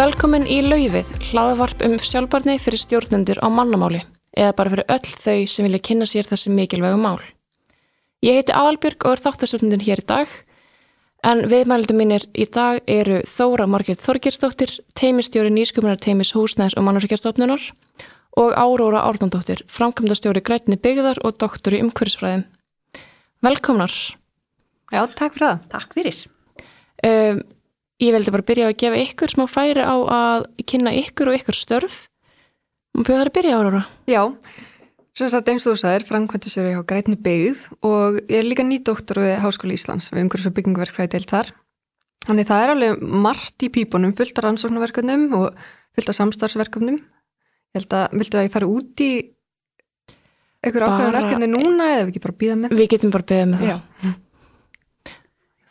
Velkomin í Laufið, hlaðavarp um sjálfbarni fyrir stjórnendur á mannamáli eða bara fyrir öll þau sem vilja kynna sér þessi mikilvægu mál. Ég heiti Aðalbjörg og er þáttastöndin hér í dag en viðmældu mínir í dag eru Þóra Margrit Þorgirsdóttir, teimistjóri nýskupunar teimis húsnæðis og mannurkjastofnunar og Áróra Árnandóttir, framkvæmdastjóri grætni byggðar og doktor í umhverfisfræðin. Velkomnar. Já, takk fyrir það. Takk fyrir. Um, ég veldi bara byrja að gefa ykkur smá færi á að kynna ykkur og ykkur störf. Má byrja að byrja ára? Já, sem sagt eins og þú sagðir, framkvæmdastjóri hjá grætni byggð og ég er líka nýdoktor við Háskóli Íslands við umhverfis og byggingverkvæði deilt þar. Þannig það er alveg margt í pípunum, fullt af rannsóknarverkefnum og fullt af samstarfsverkefnum. Ég held að, viltu að ég fara út í einhver ákveðan verkefni núna eða við ekki bara býða með Við getum bara beðið með það.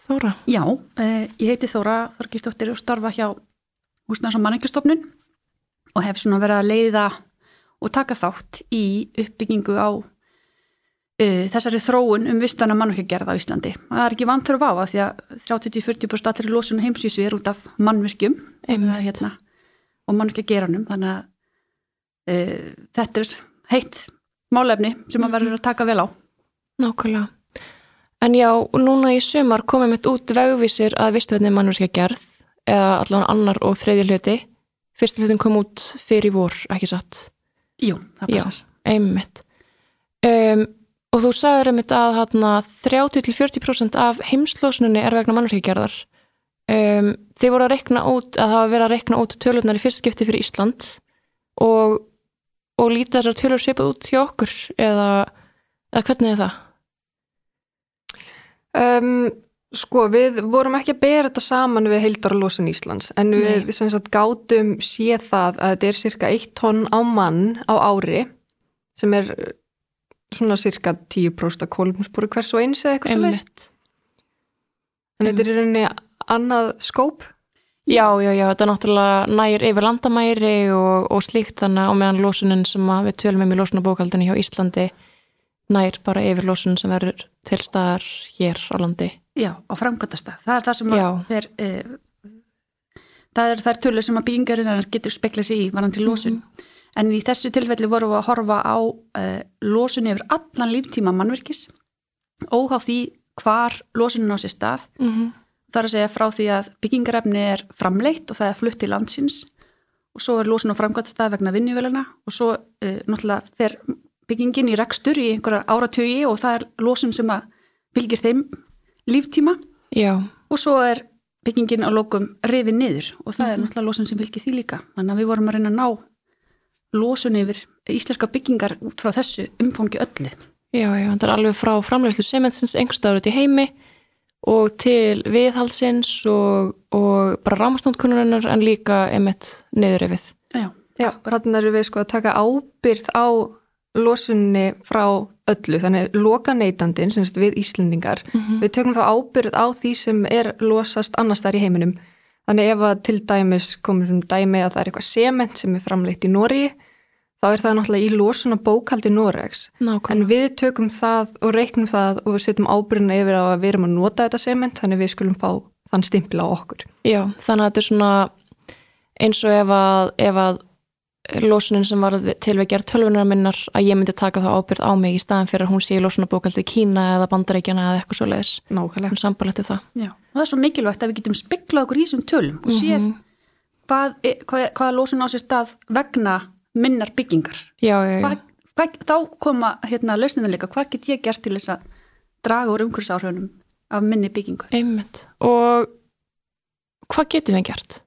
Þóra. Já, eh, ég heiti Þóra Þorgistóttir og starfa hjá húsnæðs- og manningastofnun og hef svona verið að leiða og taka þátt í uppbyggingu á uh, þessari þróun um vistana mannverkjagerð á Íslandi. Það er ekki vantur að váa því að 30-40% allir losun heimsvísu er út af mannverkjum hérna, og mannverkjageranum þannig að uh, þetta er heitt málefni sem maður verður að taka vel á. Nákvæmlega. En já, núna í sumar komum við út vegvísir að vistverðni mannverkja gerð eða allan annar og þriðja hluti. Fyrsta hlutin kom út fyrir vor, ekki satt. Jú, það Já, passar. einmitt. Um, og þú sagður einmitt að hana, 30-40% af heimslósunni er vegna mannverkja gerðar. Um, þið voru að rekna út, að það hafa verið að rekna út tölurnar í fyrst skipti fyrir Ísland og, og lítið þessar tölur svipað út hjá okkur eða, eða hvernig er það? Um, sko, við vorum ekki að bera þetta saman við heildarlósun Íslands en við sagt gátum séð það að þetta er cirka 1 tonn á mann á ári sem er uh, svona cirka 10% af kolumspúri hvers og eins eða eitthvað svo leist. Einmitt. En þetta er í rauninni annað skóp. Já, já, já, þetta er náttúrulega nær yfir landamæri og, og slíkt þannig á meðan lósunin sem við tölum um í lósunabókaldinni hjá Íslandi nær bara yfir lósun sem verður til staðar hér á landi. Já, á framkvæmtasta. Það er það sem er, e, það er þær tölur sem að byggingarinnar getur speklað sig í varandi lósun. En í þessu tilfelli vorum við að horfa á e, lósun yfir allan líftíma mannverkis óháð því hvar lósunin á sér stað. Mm -hmm. Það er að segja frá því að byggingarefni er framleitt og það er flutt til landsins og svo er lósun á framkvæmtasta vegna vinnjuvélina og svo e, náttúrulega fer byggingin í rekstur í einhverjar áratugi og það er lósun sem að fylgir þeim líftíma. Já, og svo er byggingin á lokum rifið niður og það er náttúrulega losun sem fylgir því líka. Þannig að við vorum að reyna að ná losun yfir íslenska byggingar út frá þessu umfangi öllu. Já, já, þetta er alveg frá framlegslu sementsins einhverstaður út í heimi og til viðhaldsins og, og bara rámastóndkunnurinnar en líka emitt niður yfir. Já, Já, þarna erum við sko að taka ábyrð á losunni frá öllu, þannig loka neytandin, sem við Íslendingar, við tökum þá ábyrð á því sem er losast annars þar í heiminum. Þannig ef að til dæmis komur um dæmi að það er eitthvað sement sem er framleitt í Nóri, þá er það náttúrulega í losun og bókaldi Noregs. En við tökum það og reiknum það og við setjum ábyrðina yfir á að við erum að nota þetta sement, þannig við skulum fá þann stimpil á okkur. Já, þannig að þetta er svona eins og ef að, ef að losunin sem var til við gerð tölvunar minnar að ég myndi taka þá ábyrð á mig í staðan fyrir að hún sé í losunabókaldi Kína eða Bandaríkjana eða eitthvað svo leiðis. Nákvæmlega. Hún sambarlætti það. já og það er svo mikilvægt að við getum spiklað okkur í þessum tölum og séð hvað, er- hvað, er- hvaða losun á sér stað vegna minnar byggingar Já, já, já. hvað, hvað, þá koma hérna lausninu líka, hvað get ég gert til þess að draga úr umhverfisáhrifnum af minni byggingu Einmitt. Og hvað getum við gert?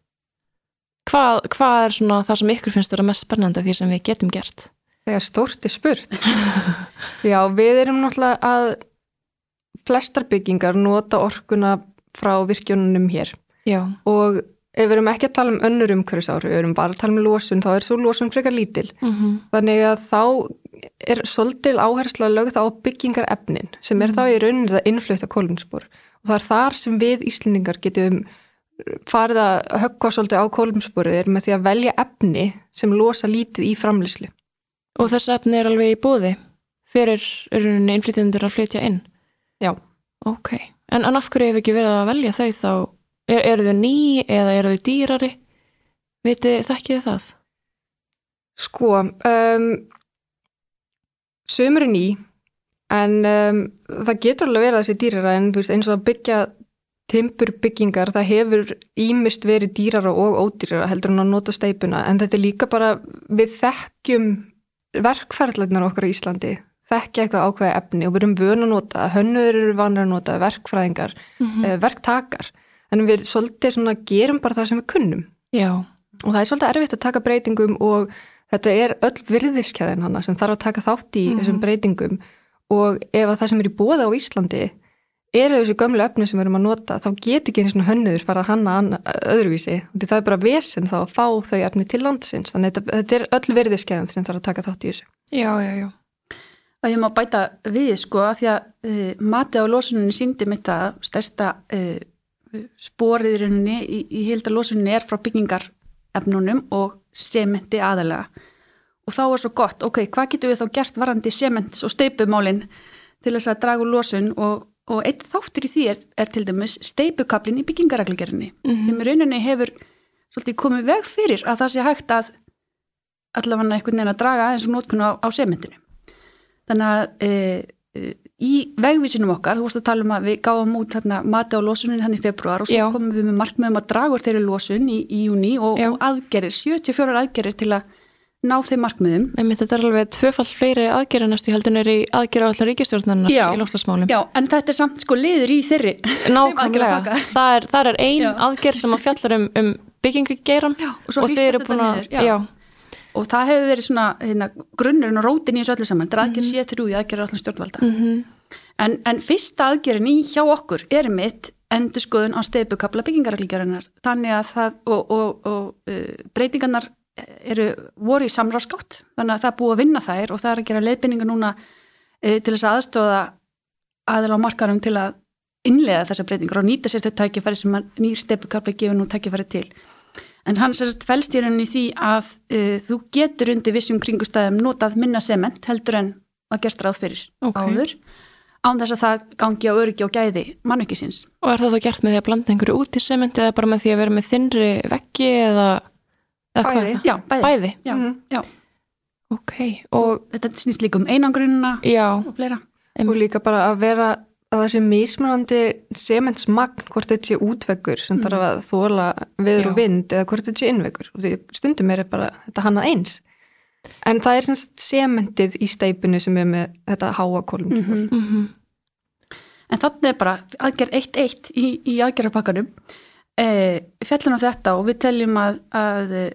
Hvað, hvað er svona það sem ykkur finnst vera mest spennandi af því sem við getum gert? Stórt er spurt. Já, við erum náttúrulega að flestar byggingar nota orkuna frá virkjónunum hér Já, og ef við erum ekki að tala um önnur umhverfisári, við erum bara að tala um losun, þá er svo losun frekar lítil. mm Þannig að þá er svolítil áhersla lögð á byggingar efnin sem er þá í rauninni það innflöta kólumspor og það er þar sem við Íslendingar getum farið að höggva svolítið á kólumsporið er með því að velja efni sem losa lítið í framlýslu. Og þessi efni er alveg í búði fyrir rauninni innflytjendur að flytja inn. Já. Ok, en, en af hverju hefur ekki verið að velja þau þá? Er, eru þau ný eða eru þau dýrari? Viti þekkið það? Sko, um, sömur er ný, en um, það getur alveg verið að þessi dýrara en veist, eins og að byggja timburbyggingar, það hefur ímist verið dýrara og ódýrara heldur en að nota steipuna, en þetta er líka bara við þekkjum verkfærðlarnar okkar í Íslandi, þekkja eitthvað ákveði efni og við erum vöna að nota, hönnur eru vanur að nota, verkfræðingar, mm -hmm. verktakar, en við svolítið svona gerum bara það sem við kunnum. Já. Og það er svolítið erfitt að taka breytingum og þetta er öll virðiskeiðin hana sem þarf að taka þátt í mm -hmm. þessum breytingum og ef að það sem er í bóða á Íslandi eru þessu gömlu öfni sem við erum að nota þá get ekki eins og hönnur bara hanna öðruvísi. Það er bara vesen þá að fá þau öfni til landsins. Þannig að þetta er öll virðiskeiðin sem þarf að taka þátt í þessu. Já, já, já. Og ég má bæta við sko að því að uh, mati á losuninni síndi mitt að stærsta uh, sporiðurinni í, í hildarlosuninni er frá byggingarefnunum og sementi aðalega. Og þá er svo gott, ok, hvað getur við þá gert varandi sements og steipumálinn til þess að draga úr losun og og eitt þáttur í því er, er til dæmis steipukablin í byggingarækligerinni mm -hmm. sem í rauninni hefur svolítið komið veg fyrir að það sé hægt að allavega einhvern veginn að draga eins og nótkunna á, á sementinu þannig að e, e, í vegvísinum okkar, þú veist að tala um að við gáum út hérna, mati á losunin hann í februar og svo Já. komum við með markmiðum að draga úr þeirri losun í, í júni og, og aðgerir, 74 aðgerir til að ná þeim markmiðum. Einmitt, þetta er alveg tvöfall fleiri aðgerra næstu heldur er í aðgerra allar ríkistjórnarnar í loftasmálum. Já, en þetta er samt sko liður í þeirri. Nákvæmlega, það er, er ein já. aðgerð sem að fjallar um, um byggingugeiram og, og þeir eru búin að. Og það hefur verið svona hérna, grunnurinn og rótin í þessu öllu saman, þetta er aðgerð -hmm. sér þrjú í aðgerra allar stjórnvalda. Mm -hmm. en, en fyrsta aðgerðin í hjá okkur er mitt endur skoðun á stefbukabla byggingarreglíkjarinnar þannig að það og, og, og uh, breytingarnar eru, voru í samráðskátt þannig að það er búið að vinna þær og það er að gera leiðbynninga núna e, til þess aðstóða aðal á markarum til að innlega þessar breytingar og nýta sér þau tækifæri sem nýr stefnukarplega gefur nú tækifæri til. En hans er fælst í rauninni því að e, þú getur undir vissum kringustæðum notað minna sement heldur en að gerst ráð fyrir okay. áður án þess að það gangi á öryggi og gæði mannökkisins. Og er það þá gert með því að blanda einhverju út í sement eða bara með því að vera með þinri veggi eða Bæði. Já, bæði. bæði. Já, mm. já. Ok. Og þetta snýst líka um einangrunna og fleira. Og líka bara að vera að það sé mismunandi sementsmagn hvort þetta sé útveggur sem mm. þarf að þóla viður og vind eða hvort þetta sé innveggur. Stundum er bara þetta hannað eins. En það er semst sementið í steipinu sem er með þetta háakólum. Mm -hmm. mm -hmm. En þannig er bara aðgerð 1-1 í, í aðgerðarpakkanum. E, fjallum á þetta og við teljum að, að Eh,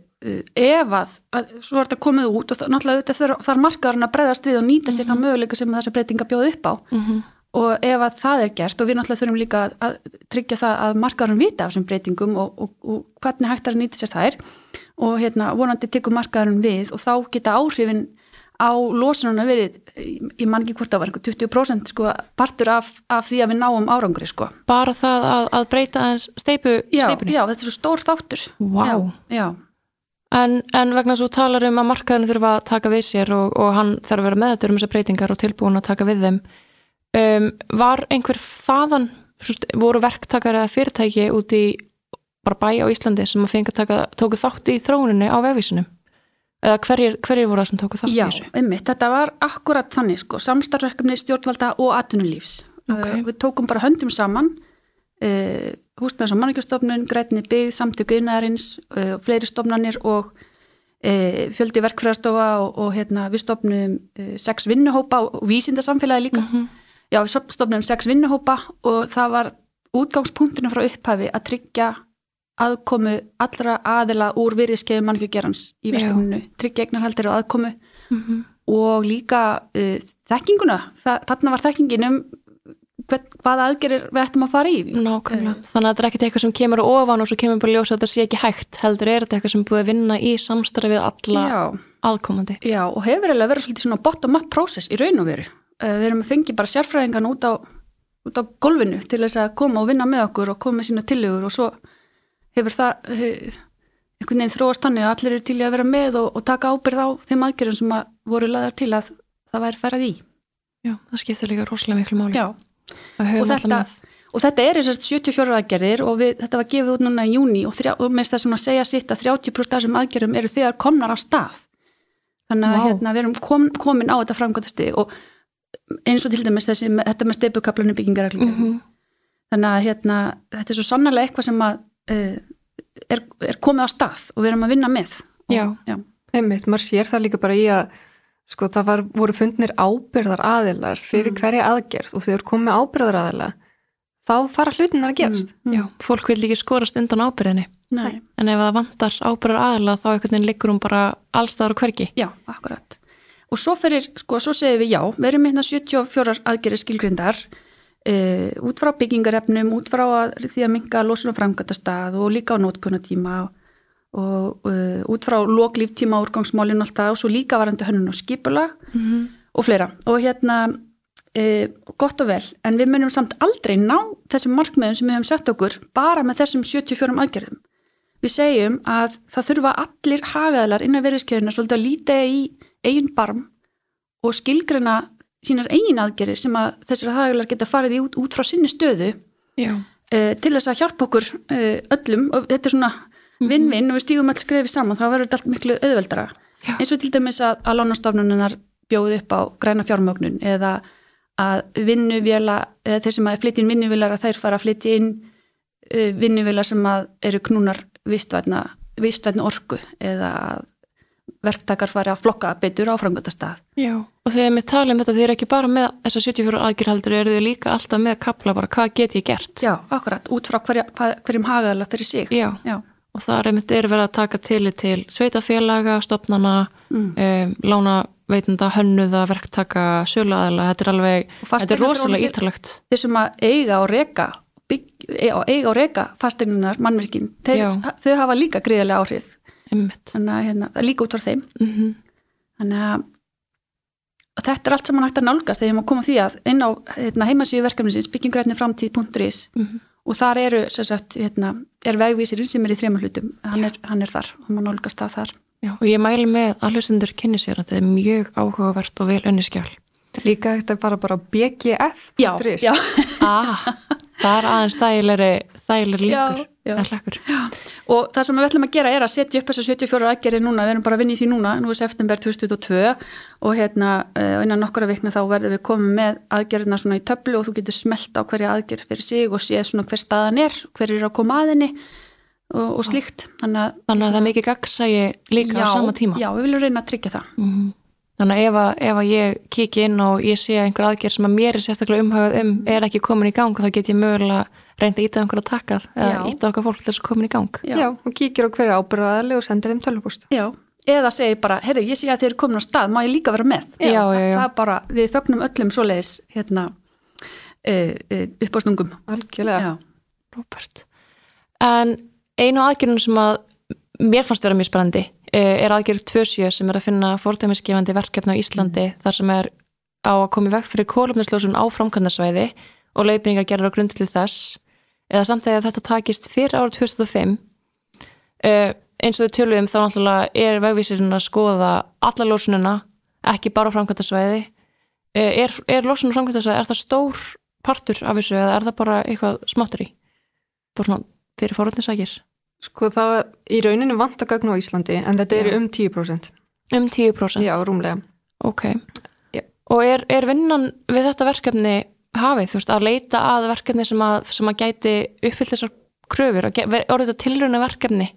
ef að, að svo er þetta komið út og það, náttúrulega þarf markaðurinn að breyðast við og nýta sér mm -hmm. það mhm. möguleika sem þessi breytinga bjóð upp á mm -hmm. og ef að það er gert og við náttúrulega þurfum líka að, að tryggja það að markaðurinn vita af þessum breytingum og, og, og hvernig hægt er að nýta sér þær og hérna vonandi tekur markaðurinn við og þá geta áhrifin á losununa verið, ég man ekki hvort það var 20% sko partur af, af því að við náum árangri sko. Bara það að, að breyta steipu, já, steipinu? Já, þetta er svo stór þáttur. Wow. Já, já. En, en vegna svo talar um að markaðinu þurfa að taka við sér og, og hann þarf að vera með þetta um þessar breytingar og tilbúin að taka við þeim. Um, var einhver þaðan, voru verktakar eða fyrirtæki út í bara bæ á Íslandi sem að fengi að taka, tóku þátt í þróuninni á vefísunum? Eða hverjir, hverjir voru það sem tóku þátt Já, í þessu? Já, einmitt, þetta var akkurat þannig sko, samstarfverkefni stjórnvalda og atvinnulífs. Okay. Uh, við tókum bara höndum saman uh, húsnæðs- og manningastofnun, grætni byggð, samtöku innæðarins, uh, fleiri stofnanir og uh, fjöldi verkfræðastofa og, og hérna, við stofnum uh, sex vinnuhópa og vísindasamfélagi líka. Mm -hmm. Já, við stofnum sex vinnuhópa og það var útgangspunktinu frá upphafi að tryggja aðkomu allra aðila úr virðiskeiðu manningjagerans í verkefninu, tryggja eignarhaldir og aðkomu mm -hmm. og líka uh, þekkinguna, Þa, þarna var þekkinginum hvað aðgerir við ættum að fara í? Nákvæmlega, uh, þannig að þetta er ekkert eitthvað sem kemur ofan og svo kemur bara ljósa að þetta sé ekki hægt heldur er þetta eitthvað sem búið að vinna í samstarfi við alla já, aðkomandi. Já, og hefur eiginlega verið svolítið svona bottom-up process í raun og veru. Uh, við erum að fengi bara sérfræðingan út á, út á golfinu til þess að koma og vinna með okkur og koma með sína tillegur og svo hefur það hef, einhvern veginn þróast þannig að allir eru til að vera með og, og taka ábyrð á þeim aðgerðum sem að voru laðar til að það væri færað í. Já, það skiptir líka rosalega miklu máli. Já og þetta, og þetta er þessast 74 aðgerðir og við, þetta var gefið út núna í júni og, og með þess að segja sitt að 30% af þessum aðgerðum eru þegar komnar á stað þannig að Vá. hérna, við erum kom, komin á þetta framkvæmtasti og eins og til dæmis þessi, þetta með steipukaplanum byggingarreglum Mhm. þannig að hérna, þetta er svo sannarlega eitthvað sem að uh, er, er komið á stað og við erum að vinna með og, Já. já. Einmitt, maður sér það líka bara í að sko það var, voru fundnir ábyrðar aðilar fyrir Mm. hverja aðgerð og þegar komið ábyrðar aðila þá fara hlutinnar að gerast. Mm, Já, fólk vil ekki skorast undan ábyrðinni Nei, en ef það vantar ábyrðar aðila þá einhvern veginn liggur hún bara allstaðar og hvergi. Já, akkurat. Og svo fyrir, sko, svo segir við já við erum hérna 74 aðgerðir skilgrindar uh, út frá byggingarefnum út frá að, því að minga losun og framgötastað og líka á nótkunnatíma og, og uh, út frá loklíftíma úrgangsmálin alltaf og svo líka varandi hönnun og skipulag Mhm. og fleira. Og hérna e, gott og vel, en við munum samt aldrei ná þessum markmiðum sem við höfum sett okkur bara með þessum 74 aðgerðum. Við segjum að það þurfa allir hagaðalar innan veriðskeiðuna svolítið að líta í eigin barm og skilgrina sínar eigin aðgerðir sem að þessir hagaðalar geta farið í út, út frá sinni stöðu e, til þess að hjálpa okkur e, öllum. Og þetta er svona vinn-vinn og við stígum alls skrefið saman, þá verður þetta allt miklu auðveldara Já. eins og til dæmis að, að lánastofnunar bjóði upp á græna fjármögnun eða að vinnuvila eða þeir sem að flytja inn vinnuvilar að þær fara að flytja inn uh, vinnuvilar sem að eru knúnar vistvætna, vistvætna orku eða að verktakar fara að flokka betur á framgötastað. já og þegar við tala um þetta þið eru ekki bara með þessar 74 aðgjörhaldur eru þið líka alltaf með kapla bara hvað get ég gert Já, akkurat, út frá hverja, hvað- hverjum hagaðala fyrir sig. Já. Já. Og það er einmitt er verið að taka til til sveitafélaga, stopnana Mm. um, lána veitenda, hönnuða, verktaka, söluaðala, þetta er alveg, þetta er rosalega ítalegt. Þeir sem að eiga og reka bygg, eiga og reka fasteinunar, mannverkin, þeir, þau hafa líka gríðarlega áhrif. Að hérna, líka út frá þeim. Mm Þannig að þetta er allt saman hægt að nálgast þegar maður koma því að inn á hérna, heimasíðu verkefnisins byggingurætni framtíð.is Mhm. Og þar eru sem sagt, hérna, er vegvísirinn sem er í þremur hlutum hann er, hann er þar og maður nálgast það þar Já, og ég mæli með að hlustendur kynni sér að þetta er mjög áhugavert og vel önniskjál. Líka hægt að bara bara BGF. já, já, Ah, það er aðeins þægilegri, líkur já. Og það sem við ætlum að gera er að setja upp þessar 74 aðgerið núna, við erum bara að vinna í því núna nú er september 2022 og hérna uh, innan nokkura vikna þá verðum við komið með aðgerðina svona í töflu og þú getur smelt á hverja aðgerð fyrir sig og séð svona hver staðan er, hver er að koma að henni og, og slíkt. Þannig að Þannig að það er mikið gaggsægi líka á sama tíma. Já, við viljum reyna að tryggja það. Mhm. Þannig að ef, að ef að ég kiki inn og ég sé að einhver aðgerð sem að mér er sérstaklega umhagað um er ekki komin í gang þá get ég mögulega reynda að íta einhver að takkað eða Já. íta okkar fólk til þess að komin í gang. Já. og kíkir á hverja ábyrðaðali og sendir þeim tölvupúst. Já, eða segir bara, heyrðu, ég sé að þeir eru komin á stað, má ég líka vera með? Já, já, já. Það er bara, við fögnum öllum svoleiðis, hérna, uh, uh, upp á stungum. Algjörlega. Já, Róbert. En einu aðgerðin sem að mér fannst vera mjög spennandi eh, er aðgerð 27 sem er að finna fordæmisgefandi verkefni á Íslandi þar sem er á að koma í veg fyrir kólumnislósun á framkvæmdarsvæði og leiðbyrningar gerir á grundlið þess eða samt þegar þetta takist fyrir árið 2005 uh, eins og þau tölum þá náttúrulega er vegvísirinn að skoða alla lósununa ekki bara á framkvæmdarsvæði uh, er, er lósun á framkvæmdarsvæði, er það stór partur af þessu eða er það bara eitthvað smáttur í fyrir fórhundisækir Sko það í rauninu vant að gagna á Íslandi en þetta er Já. um 10%. um 10% Já, rúmlega. ok Já. og er, er vinnan við þetta verkefni hafið, þú veist, að leita að verkefni sem að, sem að gæti uppfyllt þessar kröfur, að orðið þetta tilrauna verkefni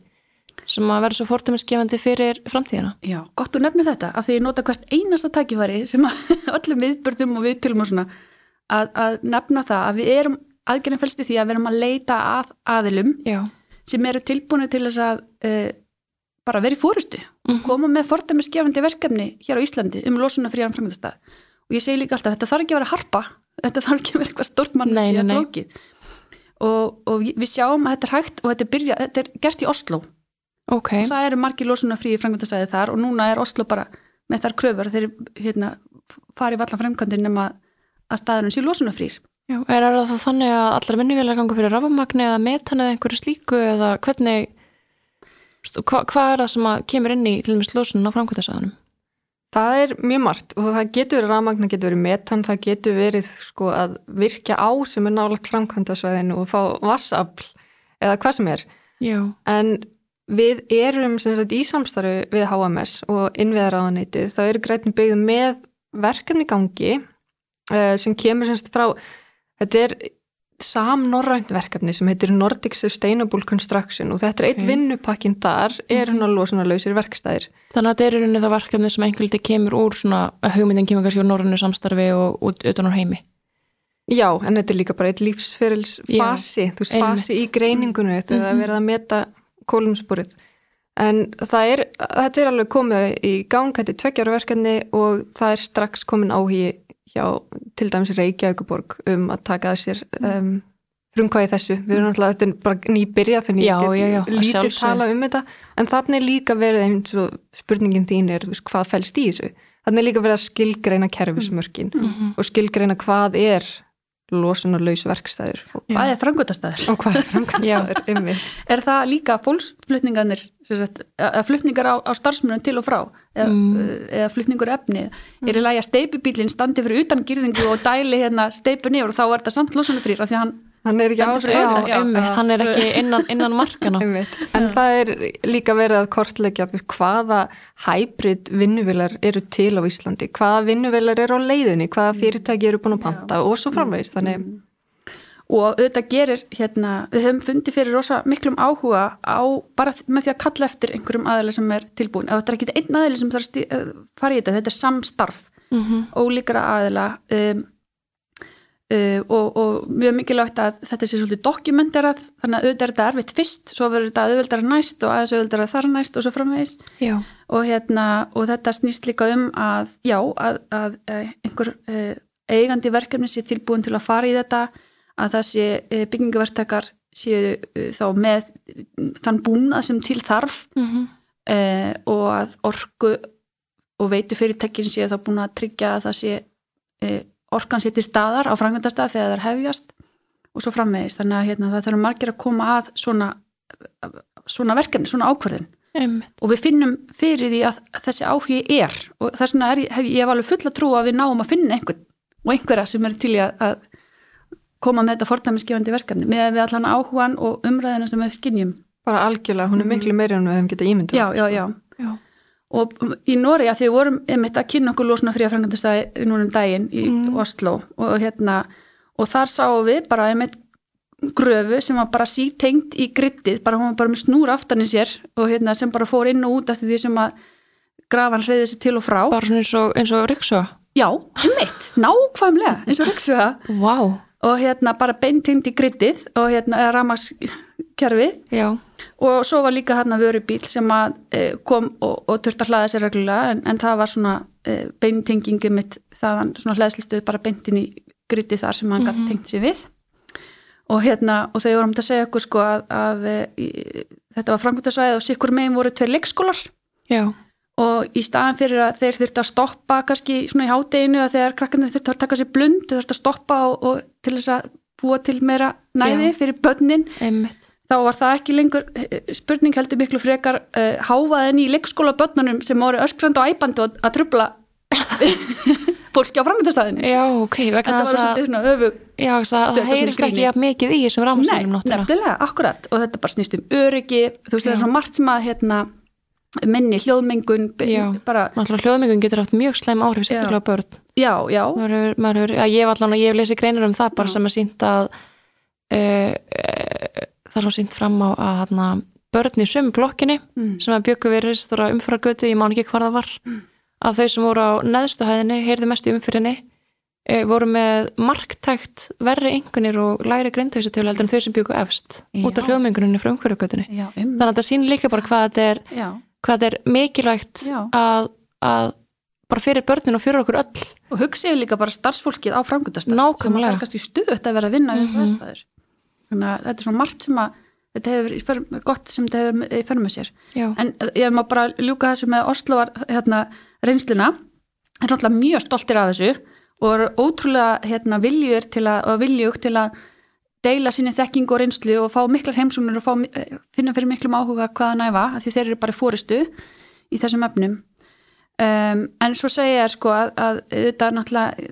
sem að vera svo fórtumiskefandi fyrir framtíðina. Já, gott þú nefnir þetta, af því ég nota hvert einasta tækifæri sem að öllum viðbörðum og viðtölum og svona, að, að nefna það að við erum, aðgerðin fælst í því að við erum að leita að aðilum já, sem eru tilbúinu til þess að uh, bara vera í fórustu Mhm. koma með fordæmisgefandi verkefni hér á Íslandi um losuna fríðan framkvæmdastað. Og ég segi líka alltaf, þetta þarf ekki að vera harpa þetta þarf ekki að vera eitthvað stort mann Nei, nei, nei. og, og við sjáum að þetta er hægt og þetta er, byrja, þetta er gert í Oslo. Ok. Og það eru margir losuna fríði framkvæmdastæði þar og núna er Oslo bara með þar kröfur þeir hérna, fari vallan framkvæmdin nema að staðurinn sé losuna frýr já, er það þannig að allar vinnuvélar ganga fyrir rafamagni eða metan eða einhverju slíku eða hvernig stu- hva, hvað er það sem kemur inn í til dæmis lósunum á framkvæmdarsæðanum Það er mjög margt og það getur verið rafmagn, það getur verið metan, það getur verið sko að virkja á sem er nálagt framkvæmdasvæðinu og fá vassafl eða hvað sem er. Já. En við erum sem sagt í samstarfi við HMS og innviðaráðaneytið, það eru grætin byggð með verkefni gangi uh, sem kemur sem sagt frá, þetta er samnorrænt verkefni sem heitir Nordic Sustainable Construction og þetta er eitt Ok. vinnupakkin þar, er hann að losa lausir verkstæðir. Þannig að þetta er í rauninni það verkefni sem einhverjum kemur úr svona hugmyndin kemur kannski úr norrannu samstarfi og út utan úr heimi. Já, en þetta er líka bara eitt lífsferils Já, fasi, þú veist, fasi í greiningunni þegar það er verið að meta kólumsporið. En er, þetta er alveg komið í gang, þetta er tveggjára verkefni og það er strax komin áhugi hjá til dæmis Reykjavíkuborg um að taka að sér um, frumkvæði þessu. Við erum náttúrulega, þetta er bara nýbyrja þannig Já, ég get að lítið tala um þetta. En þannig er líka verið eins og spurningin þín er, veist, hvað fælst í þessu? Þannig er líka verið að skilgreina kerfismörkin Mhm. og skilgreina hvað er losunarlaus verkstæður og Hvað er frangotastæður? og hvað er framkvæmstaður ymmið. Er það líka sagt, að flutningar á, á starfsmunum til og frá eða, Mm. eða flutningur efni? Er í lagi að steipubílinn standi fyrir utan gyrðingu og dæli hérna steipu niður og þá er þetta samt losunafrýr af því að hann Hann er ekki Já. Já, já. hann er ekki innan, innan markana. En það er líka verið að kortleggja hvaða hybrid vinnuvilar eru til á Íslandi, hvaða vinnuvilar eru á leiðinni, hvaða fyrirtæki eru búin að panta og svo framvegist. Þannig, og auðvitað gerir hérna, við höfum fundið fyrir rosa miklum áhuga á bara með því að kalla eftir einhverjum aðeili sem er tilbúin ef þetta er ekki einn aðeili sem þarf að eh, fara í þetta þetta er samstarf Mhm. ólíkra aðeila um, uh, og, og mjög mikilvægt að þetta sé svolítið dokumenterað þannig að auðvitað er þetta erfitt fyrst svo verður þetta auðvitað næst og aðeins auðvitað þar næst og svo framvegis og, hérna, og þetta snýst líka um að já, að, að eh, einhver uh, eigandi verkefni sé tilbúin til að fara í þetta að það sé uh, byggingavertakar séu þá með þann búnað sem til þarf Mhm. uh, og að orku og veitu fyrirtækin sé þá búin að tryggja að það sé orkan sé til staðar á frangandastað þegar það er hefjast og svo framvegist þannig að hérna, það þarf margir að koma að svona, svona verkefni, svona ákvörðin Einmitt. og við finnum fyrir því að þessi áhugi er og þess vegna er, hef, ég hef alveg fulla trú að við náum að finna einhvern og einhverja sem er til í að, að koma með þetta fordæmisgefandi verkefni með við allan áhugan og umræðina sem við skinnjum bara algjörlega, hún er miklu meiri en við hefum getað ímyndað. já, já, já Já. Og í Nóri að því við vorum einmitt að kynna okkur losna fría frangandastæði núna um daginn í Oslo og hérna og þar sáum við bara einmitt gröfu sem var bara sítengt í grittið, bara hún var bara með snúr aftan í sér og hérna sem bara fór inn og út eftir því sem að grafan hreyði sér til og frá. Bara svona eins og, eins og Ryksuga. já, einmitt, nákvæmlega eins og röksuga Vá. og hérna bara beintengt í grittið og hérna ramagskerfið Já. og svo var líka hann að vörubíl sem að e, kom og, og að hlaða sér reglulega en, en það var svona e, beintengingi mitt þaðan svona hlæðslistuð bara beintin í griti þar sem hann mm -hmm. tengt sér við og hérna og þau vorum að segja okkur sko að, að e, þetta var framkvæmtasvæði og sikkur megin voru tveir leikskólar Já. og í staðan fyrir að þeir þurfti að stoppa kannski svona í hádeginu að þegar krakkarnir þurfti að taka sér blund þurfti að stoppa og, og til þess að búa til meira næði fyrir börnin Einmitt. Þá var það ekki lengur eh, spurning heldur miklu frekar uh, háfaðin í leikskóla börnunum sem voru öskrand og æpandi og að trubla fólki á framkvæmtastæðinu Já, ok, vegna þess að, já, að það heyrist ekki jafn mikið í þessum Nei, rámsýnum náttúrulega. nefnilega, akkurat og þetta bara snýst um öryggi þú veist það Já. er svona margt sem að hérna, minni hljóðmengun Já. bara, hljóðmengun getur haft mjög slæm áhrif sérstaklega börn. já, já, Maður maður að ég hef allan og ég hef lesið greinir um það bara sem er sínt að uh, uh, er svo sínt fram á að hana, börn í sömu blokkinni Mm. sem að byggu við ristur umfragötu, ég man ekki hvað það var að þau sem voru á neðstu hæðinni heyrðu mest í umfyrinni uh, voru með marktækt verri engunir og læri grindhauðsatölu heldur en þau sem byggu efst út af Já. hljóðmenguninni frá umfyragötunni já, um, þannig að það sýnir líka bara hvað þetta er já. hvað þetta er mikilvægt Já. að, að bara fyrir börnin og fyrir okkur öll og hugsið líka bara starfsfólkið á Nákvæmlega. sem að er kannski stuðut að vera að vinna í Mhm. aðstæður þannig að þetta er svona margt sem að þetta hefur gott sem þetta hefur í för með sér. Já. en ég má bara ljúka þessu með Osloar hérna, reynsluna. Er náttúrulega mjög stoltir af þessu og eru ótrúlega hérna, viljur til að, og viljug til að deila sinni þekking og reynslu og fá miklar heimsóknir og fá, finna fyrir miklum áhuga hvaða næfa, af því þeir eru bara fóristu í þessum efnum. Um, en svo segja þér sko að, að þetta náttúrulega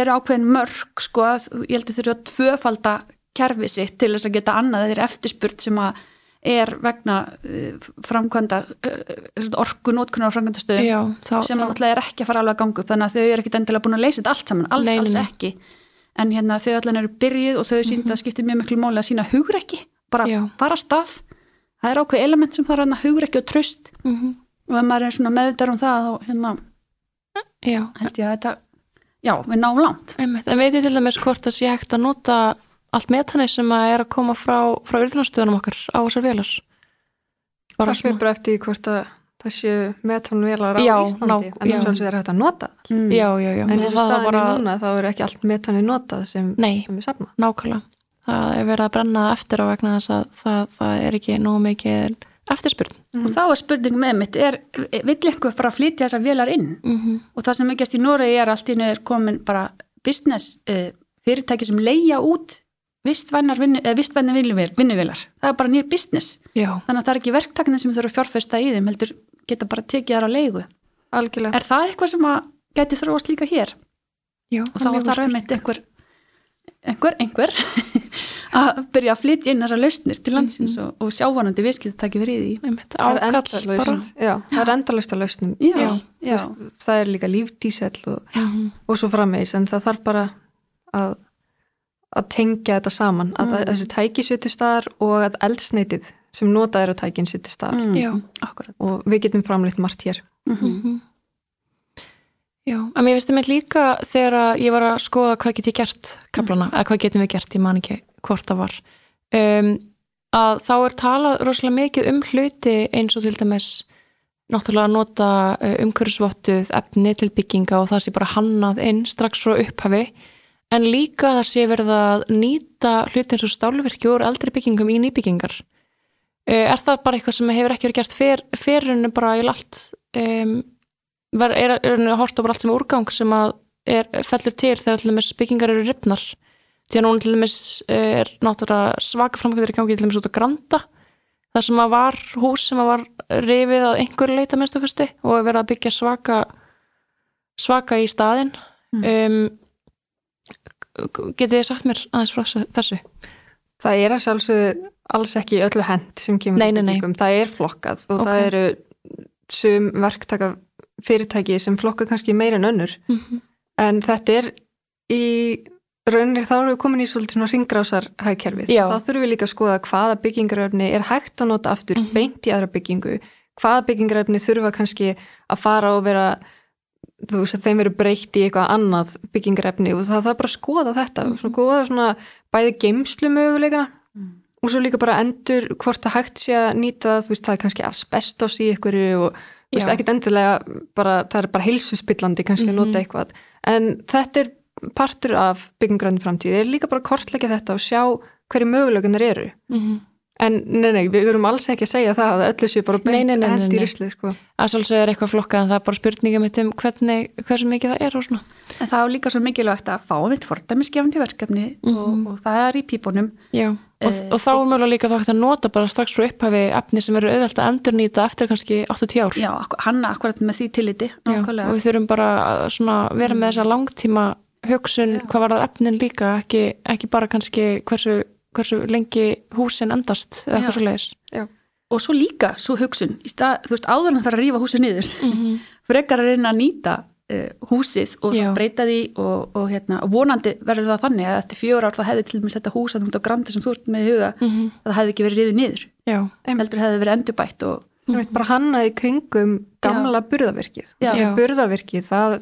eru ákveðin mörg sko að ég heldur þurfa að tvöfalda kerfi sitt til þess að geta annað þeirri eftirspurt sem að er vegna uh, framkvæmda uh, orku nótkunar á framkvæmdastöðu sem náttúrulega er ekki að fara alveg að ganga upp. Þannig að þau eru ekkit endilega búin að leysa þetta allt saman. Alls, nei, alls ekki. En hérna þau allan eru byrjuð og þau sínda að skiptir mjög miklu máli að sína hugrekki. Bara Já. fara stað. Það er ákveð element sem þarf að hugrekki og tröst Mhm. og ef maður er svona meðvitað um það þá hérna já, held ég að þetta já, við náum langt. En veit ég til dæmis hvort það sé hægt að nota allt metani sem að er að koma frá, frá urðunarstöðunum okkar á þessar? Bara Það fyrir bara eftir hvort að það séu metanvélar á Já, Íslandi ná- en þess að það er hægt að nota mm. Já, já, já. en það er staðinni bara, núna þá er ekki allt metani notað sem, Nei. sem við safna nákvæmlega. Það er verið að brenna eftir á vegna þess að það, það er ekki nógu mikið eftirspurn. og þá er spurning með mitt er, vill einhver bara flytja þessar vélar inn Mm -hmm. og það sem ekki í Noregi er allt í er komin bara business uh, fyrirtæki sem leia út vistvænar vinnu, vistvænar vinnuvélar. Það er bara nýr business. Já, þannig að það er ekki verktakni sem þurfa að fjárfesta í þeim heldur geta bara tekið þar á leigu. Algjörlega. Er það eitthvað sem að gæti þróast líka hér? Já. og þá þarf einmitt einhver einhver, einhver að byrja að flytja inn þessar lausnir til landsins og, og sjávanandi viðskiptatæki verið í því. Einmitt, það er endalaust. já, það er endalaust að lausnum. Það er líka lífdísel og, Mhm. og svo frammeins en það þarf bara að, að tengja þetta saman að, að þessi tæki sér til staðar og að eldsneitið sem notað er að tækin sér til staðar. Mm, Já. akkurat. Og við getum framleitt margt hér. Mm Mhm. Já, en mér finnst það með líka þegar að ég var að skoða hvað get ég gert kaplana, eða hvað getum við gert, ég man ekki hvort það var. Um, að þá er talað rosalega mikið um hluti eins og til dæmis náttúrulega að nota uh, umhverfisvottuð efni til bygginga og það sé bara hannað inn strax frá upphafi en líka það sé verið að nýta hluti eins og stálvirkju úr eldri byggingum í nýbyggingar. Uh, er það bara eitthvað sem hefur ekki verið gert fyr, fyririnu bara í allt um, var, er, er henni að horta bara allt sem er úrgang sem að er, fellur til þegar til dæmis byggingar eru ripnar því að núna til dæmis eh, er náttúrulega svaka framkvæmdur í gangi til dæmis út að granda þar sem að var hús sem að var rifið að einhverju leita minnstu og er verið að byggja svaka svaka í staðinn. Um, getið þið sagt mér aðeins frá þessu- það er að sjálfsögðu alls ekki öllu hend sem kemur Nei, nei, nei. það er flokkað og Ok. það eru sum verktaka fyrirtæki sem flokka kannski meira en önnur Mm -hmm. en þetta er í rauninni þá erum við komin í svolítið svona ringrásar hagkerfið. Já. Þá þurfum við líka að skoða hvaða byggingaröfni er hægt að nota aftur Mhm. beint í aðra byggingu. Hvaða byggingaröfni þurfa kannski að fara og vera þú veist að þeim verið breytt í eitthvað annað byggingarefni og það, það er bara að skoða þetta og svona skoða svona bæði geimslu möguleikana og svo líka bara endur hvort það hægt sé að nýta þú veist það er kannski asbestos í ykkur og þú veist ekkit endilega bara, það er bara heilsuspillandi kannski að nota Mhm. eitthvað. En þetta er partur af byggingrænni framtíð, þeir líka bara kortleggja þetta og sjá hverju möguleikunar eru en nei, nei, við verum alls ekki að segja það að öllu sé bara beint nei, nei, hendi í nei. ruslið sko. að svolítið er eitthvað flokkað en það er bara spurninga mitt um hvernig, hversu mikið það er og svona En það er líka svo mikilvægt að fá mitt fordæmisgefandi verkefni Mhm. og, og það er í pípunum. Já, og, Eh, og þá er mjög líka þá hægt að nota bara strax frá upphafi efni sem verður auðvelt að endurnýta eftir kannski 80 ár Já, akkur, hanna akkurat með því tilliti, Já, nákvæmlega. og við þurfum bara að svona vera með þessa langtíma hugsun hvað var það efnin líka ekki, ekki bara kannski hversu, hversu lengi húsin endast eða eitthvað svo leiðis Og svo líka, svo hugsun, stað, þú veist, áður en það fara að rífa húsið niður, Mhm. frekar að reyna að nýta uh, húsið og breyta því og, og hérna, og vonandi verður það þannig að eftir fjör ár það hefði til dæmis þetta hús að þú ert á grandi sem þú ert með í huga, Mhm. að það hefði ekki verið rifið niður, Já, heldur hefði verið endurbætt og mm. bara hannaði kringum gamla burðavirkið burðavirkið, það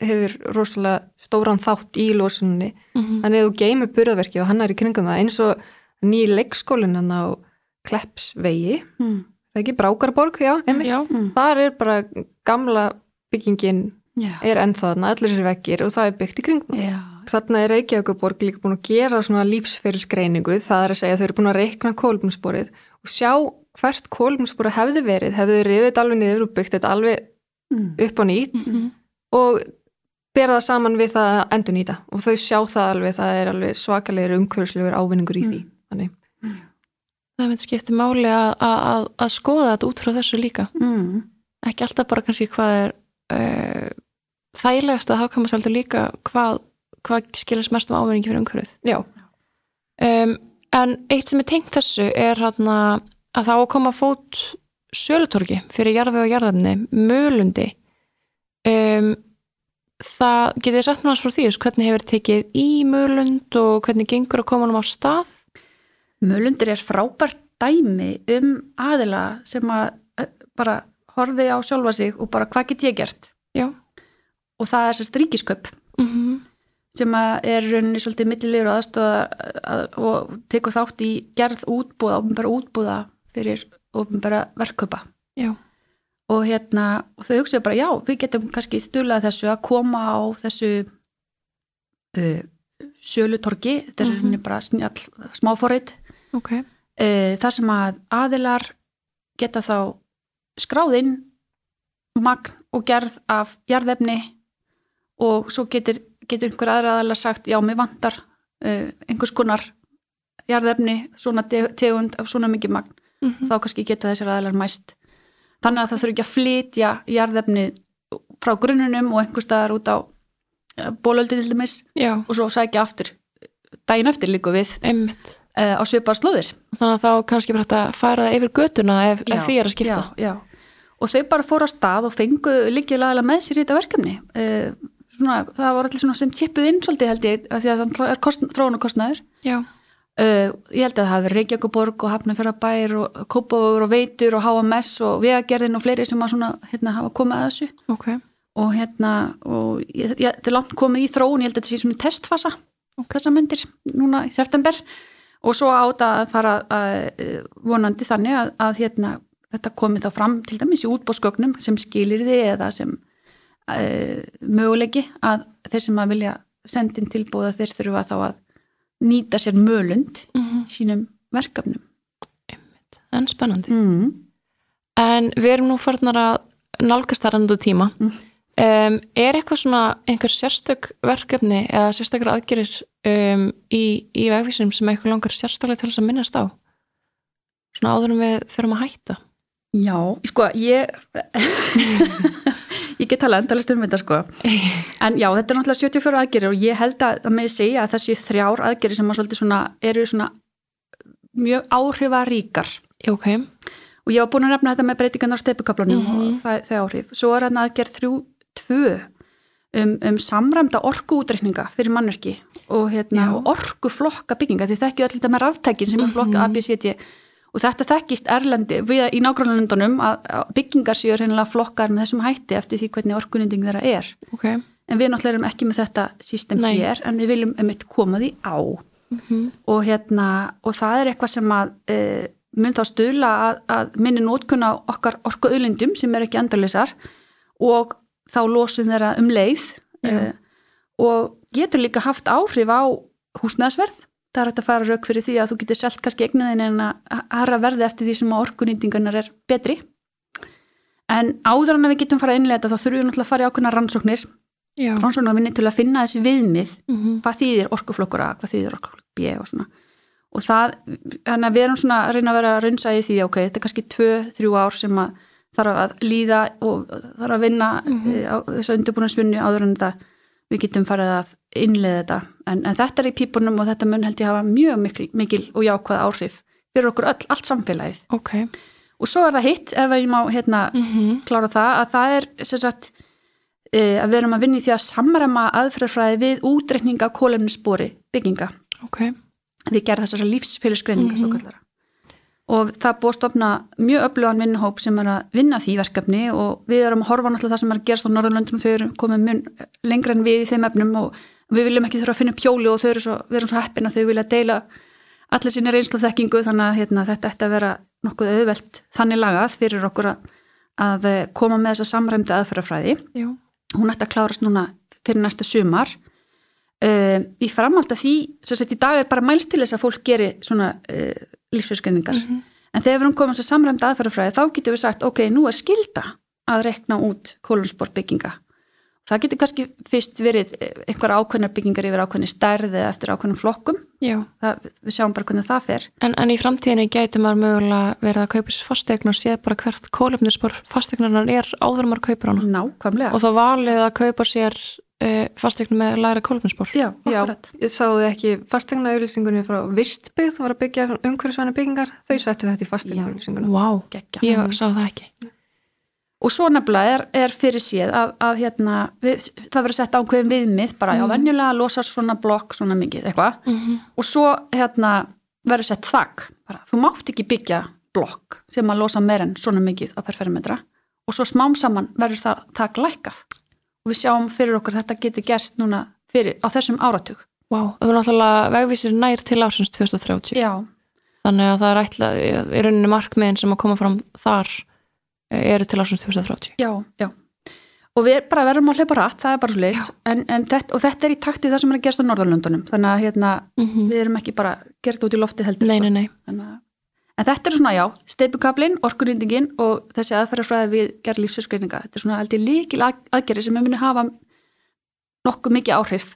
hefur rosalega stóran þátt í losunni Mhm. þannig að þú geymir burðavirkið og hannar í kringum það eins og nýja leikskólinn hann á Kleppsvegi mm. það er ekki Brákarborg, já, já, Mm. þar er bara gamla byggingin Já. er ennþá þarna, allir þessi vekkir og það er byggt í kringum. Þarna er Reykjavíkuborg líka búin að gera svona lífsferilsgreiningu, það er að segja að þau eru búin að reikna kólumsporið og sjá hvert kólumsporið hefði verið, hefði rifið þetta alveg niður og byggt þetta alveg Mm. upp á nýtt Mhm. og bera það saman við það að endur nýta og þau sjá það alveg, það er alveg svakalegur umhverfislegur ávinningur í því. Þannig, það myndi skipti máli að, að, að- að skoða þetta út frá þessu líka Mm. ekki alltaf bara kannski hvað er uh, þægilegast að hafkamast heldur líka hvað, hvað skilast mest um ávinningi fyrir umhverfið Já, um, en eitt sem er tengt þessu er hérna að það á að koma fót sölutorki fyrir jarðveg og jarðefni mölundi. Um, það getið sagt hans frá því hvernig hefur tekið í mölund og hvernig gengur að koma hann á stað? Mölundir er frábært dæmi um aðila sem að eh, bara horfi á sjálfa sig og bara hvað get ég gert? Já. Og það er sérst ríkisköp mm sem að er rauninni svolítið millilegur og aðstofa og tekur þátt í gerð útbúða, ofnbæra útbúða fyrir ofnbæra verkköpa já, og hérna og þau hugsaðu bara já, við getum kannski stulað þessu að koma á þessu uh, sölutorgi. Þetta er Mhm. rauninni bara snjall smáforrið ok. Uh, þar sem að aðilar geta þá skráðinn magn og gerð af jarðefni og svo getur, getur einhver aðra aðalar sagt já, mér vantar uh, einhvers konar jarðefni, svona te- tegund af svona mikið magn, mm þá kannski geta þessar aðalar mæst. Þannig að það þurfi ekki að flytja jarðefni frá grunnunum og einhver staðar út á bólöldi til dæmis já, og svo sækja aftur daginn eftir líku við einmitt. uh, á svipar slóðir. Þannig að þá kannski bara hægt að færa það yfir götuna ef, ef því er að skipta. já, já. og þau bara fóru á stað og fengu líkilega með sér í þetta verkefni. Uh, svona, það var allir sem tippuð inn svolítið held ég því að það er kost, þróun og já, uh, ég held að það hafi verið Reykjavíkuborg og Hafnarfjörðabær og Kópavur og Veitur og HMS og Vegagerðin og fleiri sem svona, hérna, hafa komið að þessu. Ok. Og hérna og ég, ég, þetta er langt komið í þróun ég held að þetta sé svona testfasa þessa myndir núna í september. Og svo áta að fara að, vonandi þannig að, að hérna, þetta komið þá fram til dæmis í útbóðsgögnum sem skilir þið eða sem uh, möguleiki að þeir sem að vilja sendin tilbúða þeir þurfa þá að nýta sér mölund mm í sínum verkefnum. En spennandi. Mm. en við erum nú farnar að nálgast það randu tíma. Mm. um, er eitthvað svona einhver sérstök verkefni eða sérstakar aðgerir um, í, í vegvísinum sem eitthvað langar sérstaklega til þess að minnast á? Svona áður en við fyrir að hætta Já, sko, ég ég get talað endalist um þetta sko. En já, þetta er náttúrulega 74 aðgerir og ég held að það með segja að þessi þrjár aðgerir sem að svona eru svona mjög áhrifaríkar. Já, ok, og ég var búin að nefna þetta með breytingarnar á steipukaplanum Mhm. og það, það áhrif. Svo er hann aðgerð þrjú, tvö um, um samræmda orkuútreikninga fyrir mannverki og, hérna, og orkuflokka bygginga. Því þekkju öll þetta með ráftækin sem er flokka Mhm. ABCD og þetta þekkist Erlendi við í nágrannlöndunum að, byggingar séu reynilega flokkar með þessum hætti eftir því hvernig orkunýting þeirra er. Ok. En við náttúrulega erum ekki með þetta system Nei. hér en við viljum einmitt koma því á. Mm og hérna og það er eitthvað sem að e, mun þá stuðla að, að minni nótkuna okkar orku auðlindum sem er ekki endurleysar og þá losum þeirra um leið e, og getur líka haft áhrif á húsnæðsverð það er hægt að fara rauk fyrir því að þú getur selt kannski egnuðin en að harra verði eftir því sem að orkunýtingunar er betri. En áður en að við getum fara að innlega þá þurfum við náttúrulega að fara í ákveðna rannsóknir Já, rannsóknar vinni til að finna þessi viðmið mm hvað þýðir orkuflokkur A, hvað þýðir orkuflokkur B og svona. Og það, þannig að við erum svona að reyna að vera að raunsa í því, ok, þetta er kannski tvö, þrjú ár sem að þarf að líða og þarf að vinna mm á þess að undirbúinasvinni áður en þetta við getum farið að innlega þetta. En, en þetta er í pípunum og þetta mun held ég hafa mjög mikil, mikil og jákvæð áhrif fyrir okkur öll, allt samfélagið. Ok. Og svo er það hitt, ef ég má hérna mm klára það, að það er sagt, e, að við erum að vinna í því að samræma aðfrarfræði við útreikninga kólefnisspori bygginga. Ok, við gerðum þessara lífsfélagsgreininga mm og það búið að stopna mjög öflugan vinnuhóp sem er að vinna því verkefni og við erum að horfa náttúrulega það sem er að gerast á Norðurlöndunum þau eru komið mun lengra en við í þeim efnum og við viljum ekki þurfa að finna upp hjóli og þau eru svo, við erum svo heppin að þau vilja deila allir sinni reynslu og þekkingu þannig að hérna, þetta ætti að vera nokkuð auðvelt þannig lagað fyrir okkur að, að koma með þessa samræmdi aðferðafræði. Já, hún ætti að klárast núna fyrir næsta sumar. Uh, í framhald að því sem sagt í dag er bara mælst til þess að fólk geri svona uh, lífsfjörskreiningar Mhm. en þegar við erum þess að samræmda aðferðafræði þá getum við sagt ok, nú er skilda að rekna út kólunsport bygginga það getur kannski fyrst verið eh, einhverja ákveðnar byggingar yfir ákveðni stærð eða eftir ákveðnum flokkum. Það, við sjáum bara hvernig það fer. En, en í framtíðinni gæti maður mögulega verið að kaupa sér fastegn og séð bara hvert kólefnisspor fastegnarinnar er áður maður kaupir hana. Nákvæmlega uh, fastegn með læra kólefnisspor. já, Já, akkurat ég sáðu ekki fastegna auðlýsingunni frá Vistbyggð, það var að byggja umhverfisvæna byggingar, þau settu þetta í fastegna auðlýsinguna. Vá, Gekkja. ég sá það ekki. og svo nefnilega er, er fyrir séð að, að hérna, við, það verður sett ákveðin viðmið bara Mhm. já, venjulega að losa svona blokk svona mikið eitthvað. Mm og svo hérna, verður sett þakk bara, þú mátt ekki byggja blokk sem að losa meir en svona mikið á per fermetra og svo smám saman verður það þakk lækkað og við sjáum fyrir okkur að þetta geti gerst núna fyrir, á þessum áratug Vá, það er náttúrulega vegvísir nær til ásins 2030. já, Þannig að það er ætlað, í rauninni markmiðin sem að koma fram þar eh, eru til ásins 2030. já, já og við bara verðum að hlaupa rætt, það er bara svo leis en, en þetta, og þetta er í takt við það sem er að gerast á Norðurlöndunum þannig að hérna, Mm við erum ekki bara gert út í lofti heldur Nei, sko. nei, nei. Þannig að- En þetta er svona, já, steipukaflin, orkunýtingin og þessi aðferðarfræði við gerð lífsöskreininga. Þetta er svona ég líkil að- aðgerði sem er muni hafa nokkuð mikið áhrif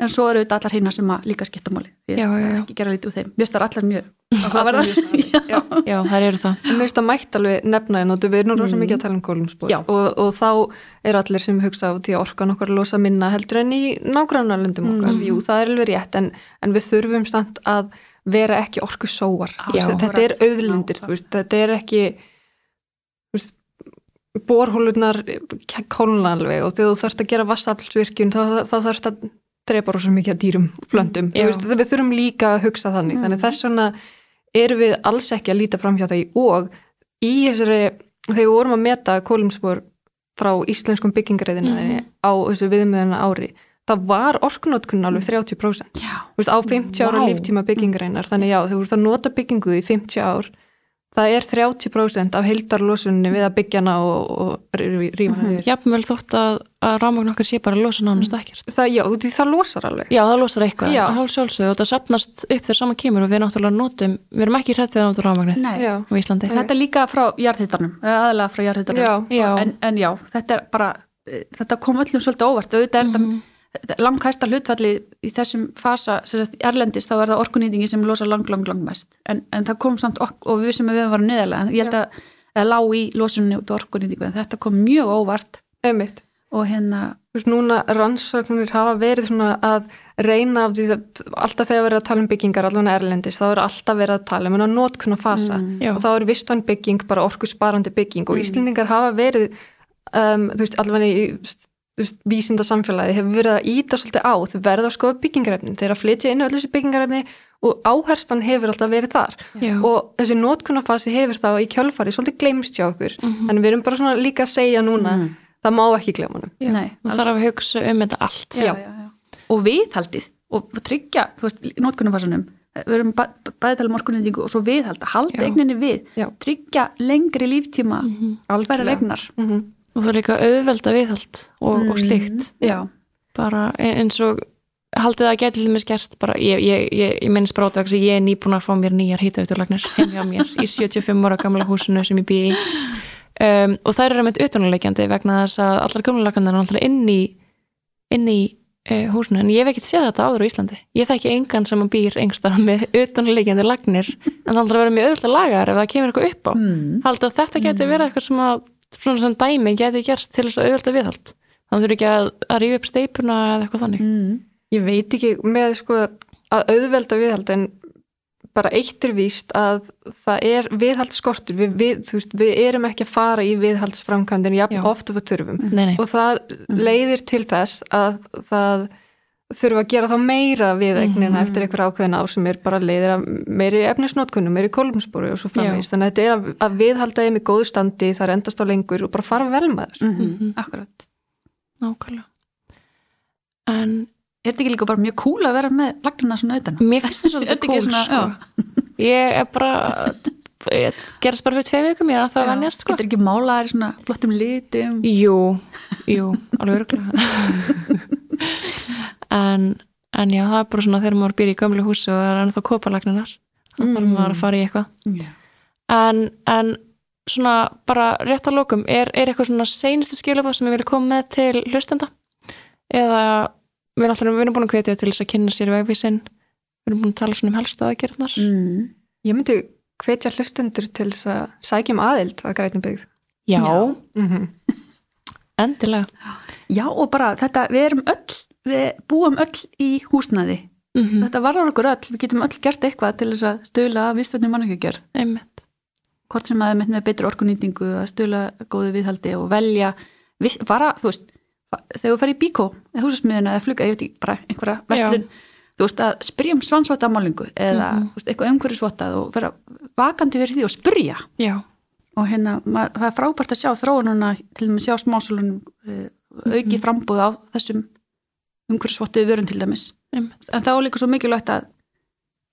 en svo eru þetta allar hýna sem að líka skipta máli. Já, já. ekki gera lítið úr þeim. Mér starf allar mjög mjög Já. Já, það eru það. Finnst að mætt alveg nefna en við erum rosa Mm. mikið að tala um kólumspor og, og þá er allir sem hugsa á því að orkan okkar losa minna heldur en í nágrannarlöndum okkar. Mhm. Jú, það er alveg rétt en, en við þurfum samt að vera ekki orku sóar. Þetta er auðlindir, þetta er ekki borhólunar kólna alveg og þegar þú þarfst að gera vassaflsvirkjun þá, þá þarfst að drepa rosa mikið að dýrum. Þú Já. Veist, við þurfum líka að hugsa þannig. Mm. Þannig þess vegna erum við alls ekki að líta fram hjá því og í þessari, þegar við vorum að meta kólumspor frá íslenskum byggingareiðina Mhm. á þessu viðmiðuna ári það var orkunótkunn alveg 30% Já. Þú veist, á 50 ára Vá. líftíma byggingareinar þannig já, þú veist að nota byggingu í 50 ár það er 30% af heildarlosunni við að byggja hana og, og rífa hana við Jafnvel þótt að, að rámagn okkar sé bara að losa nánast ekkert. það, já, því það losar alveg Já, það losar eitthvað. Já. Það er sjálfsögðu og það sapnast upp þegar saman kemur og við náttúrulega notum, við erum ekki hrættið að nota já, á Íslandi. Þetta er líka frá jarðhittarnum, aðalega frá jarðhittarnum. En, en já, þetta er bara, eh, þetta kom öllum svolítið óvart. Auðvitað er Mhm. þetta langhæsta hlutfalli í þessum fasa sem sagt, erlendist þá er það orkunýtingi sem losa lang, lang, lang mest. En, en það kom samt ok og við sem við varum neðarlega en ég held að það lá í losunni út orkunýtingu en þetta kom mjög óvart. Einmitt. Og hérna Þú veist, núna rannsóknir hafa verið svona að reyna af því að alltaf þegar verið að tala um byggingar allavega erlendis, þá er alltaf verið að tala um en að notkun og fasa. Mm. Og þá er vistvann bygging bara orkusparandi bygging. Og Mm. Íslendingar hafa verið um, þú veist, allavega í vísinda samfélagi hefur verið að íta svolítið á, þau verða að skoða byggingarefni þeir að flytja inn öll þessi byggingarefni og áherslan hefur alltaf verið þar Já. og þessi notkunarfasi hefur þá í kjölfari svolítið gleymst hjá okkur Mhm. þannig við erum bara svona líka að segja núna Mm. það má ekki Já. Nei, það þarf að hugsa um þetta allt. já, já, já. og viðhaldið og tryggja, þú veist, notkunarfasunum við erum bæ, bæði tala um orkunýtingu og svo viðhalda, halda eigninni við Já. tryggja lengri líftíma regnar Mhm. Og það er líka auðvelda viðhald og, og slíkt. Mm, já, Bara e- eins og haldið að gæti til mér gerst bara, ég, ég, ég, ég minnst bara átvegs að ég er nýbúin að fá mér nýjar hýtauturlagnir heim hjá mér í 75 ára gamla húsinu sem ég bý í. Um, og þær eru meitt utanleikjandi vegna þess að allar gamla lagnir er alltaf inn í inn í uh, húsinu. En ég hef ekkert séð þetta áður á Íslandi. Ég þekki engan sem býr engstað með utanleikjandi lagnir. En það aldrei verið mjög auðvitað lagar ef það kemur eitthvað upp á. Mm. haldið að þetta geti verið eitthvað sem að svona sem dæmi geti gerst til þess að auðvitað viðhald þannig þurfi ekki að, að rífa upp steipuna eða eitthvað þannig Mm. Ég veit ekki með sko að auðvelda viðhald en bara eitt er víst að það er viðhaldsskortur, við, við, veist, við erum ekki að fara í viðhaldsframkvæmdin jafn Já. oft og við þurfum nei. og það leiðir til þess að það þurfa að gera þá meira við eignina Mhm. eftir einhver ákveðin ár sem er bara leiðir að meiri efnisnótkunum, meiri kolumspori og svo framvegist, þannig að þetta er að, að viðhalda þeim í góðu standi, það er endast á lengur og bara fara vel með þess. Mm Mhm. Akkurat. nákvæmlega en Er þetta ekki líka bara mjög cool að vera með lagnina svona utan? mér finnst það Er svolítið þetta ekki cool svona- sko. ég er bara ég gerist bara fyrir tvei vikum ég er að það að vennjast sko. Getur ekki málaðar í svona flottum litum? jú, jú, alveg örgulega en, en já, það er bara svona þegar maður býr í gömlu húsi og það er ennþá kopalagninar þá þarf Mm. maður að fara í eitthvað Já. en, en svona bara rétt að lókum, er, er eitthvað svona seinustu skilabóð sem ég vilja koma með til hlustenda eða við erum, alltaf, við erum búin að hvetja til þess að kynna sér vegvísin við erum búin að tala svona um helstu aðgerðnar mm. Ég myndi hvetja hlustendur til þess að sækjum aðild að grætum byggð. já, Já. Mm endilega Já og bara þetta, við erum öll, við búum öll í húsnaði. mm Þetta varðar okkur öll, við getum öll gert eitthvað til þess að stöðla vistvætni mannekjagerð. einmitt Hvort sem að með betri orkunýtingu, að stöðla góðu viðhaldi og velja, viss, bara, þú veist, þegar þú fer í bíkó, eða húsasmiðina eða fluga, ég veit ekki, bara einhverja vestlun, þú veist, að spyrja um svansvotamálingu eða, Mhm. þú veist, eitthvað umhverjusvotað og vera vakandi fyrir því og spyrja. já, og hérna, maður, það er frábært að sjá þróununa til dæmis sjá smásólunum uh, auki Mhm. frambúð á þessum umhverfisvottuðu vörun til dæmis. Einmitt. en þá er líka svo mikilvægt að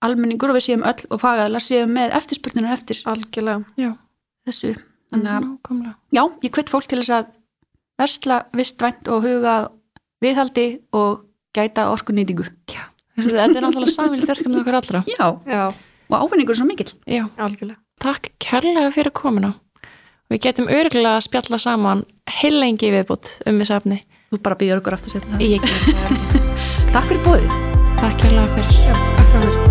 almenningur og við séum öll og fagaðalar séum með eftirspurnunar eftir Algjörlega. já, þessu. Þannig að, nákvæmlega. Já, ég hvet fólk til þess að versla vistvænt og huga að viðhaldi og gæta orkunýtingu. Þetta er náttúrulega samvíl þörkjum okkar allra. Já, Já, og ávinningur er svo mikill. Já, algjörlega. takk kærlega fyrir komuna. Við getum örgulega að spjalla saman heilengi viðbútt um þessu efni þú bara býður okkur aftur setna ég það. Takk fyrir bóðið takk kærlega fyrir. Já, takk fyrir.